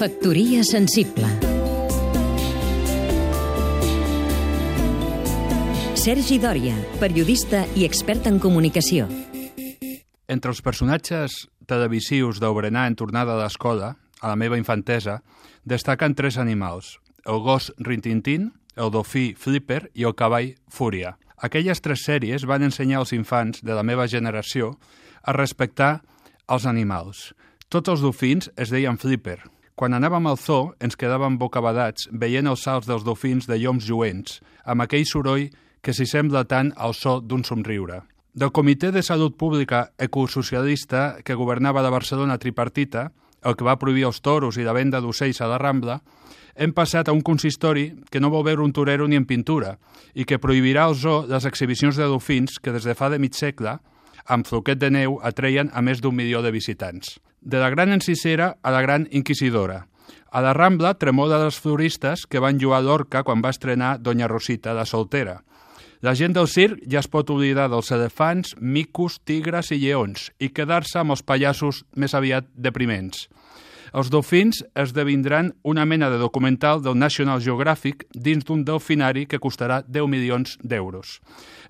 Factoria sensible Sergi Dòria, periodista i expert en comunicació. Entre els personatges televisius d'Obrenar en tornada a l'escola, a la meva infantesa, destaquen tres animals, el gos Rintintín, el dofí Flipper i el cavall Fúria. Aquelles tres sèries van ensenyar als infants de la meva generació a respectar els animals. Tots els dofins es deien Flipper, quan anàvem al zoo, ens quedàvem bocabadats veient els salts dels dofins de lloms lluents, amb aquell soroll que s'hi sembla tant al so d'un somriure. Del Comitè de Salut Pública Ecosocialista que governava la Barcelona tripartita, el que va prohibir els toros i la venda d'ocells a la Rambla, hem passat a un consistori que no vol veure un torero ni en pintura i que prohibirà al zoo les exhibicions de dofins que des de fa de mig segle, amb floquet de neu, atreien a més d'un milió de visitants de la gran encissera a la gran inquisidora. A la Rambla tremola dels floristes que van lluar l'orca quan va estrenar Doña Rosita, la soltera. La gent del circ ja es pot oblidar dels elefants, micos, tigres i lleons i quedar-se amb els pallassos més aviat depriments. Els dofins esdevindran una mena de documental del National Geographic dins d'un delfinari que costarà 10 milions d'euros.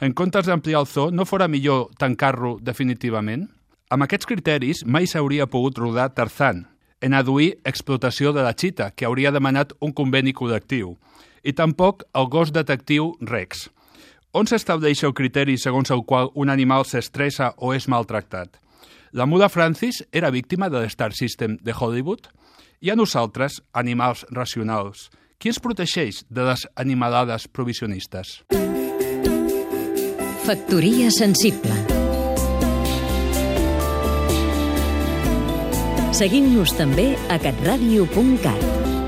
En comptes d'ampliar el zoo, no fora millor tancar-lo definitivament? Amb aquests criteris mai s'hauria pogut rodar Tarzan, en aduir explotació de la xita, que hauria demanat un conveni col·lectiu, i tampoc el gos detectiu Rex. On s'estableix el criteri segons el qual un animal s'estressa o és maltractat? La mula Francis era víctima de l'Star System de Hollywood? I a nosaltres, animals racionals, qui ens protegeix de les animalades provisionistes? Factoria sensible Seguim-nos també a catradio.cat.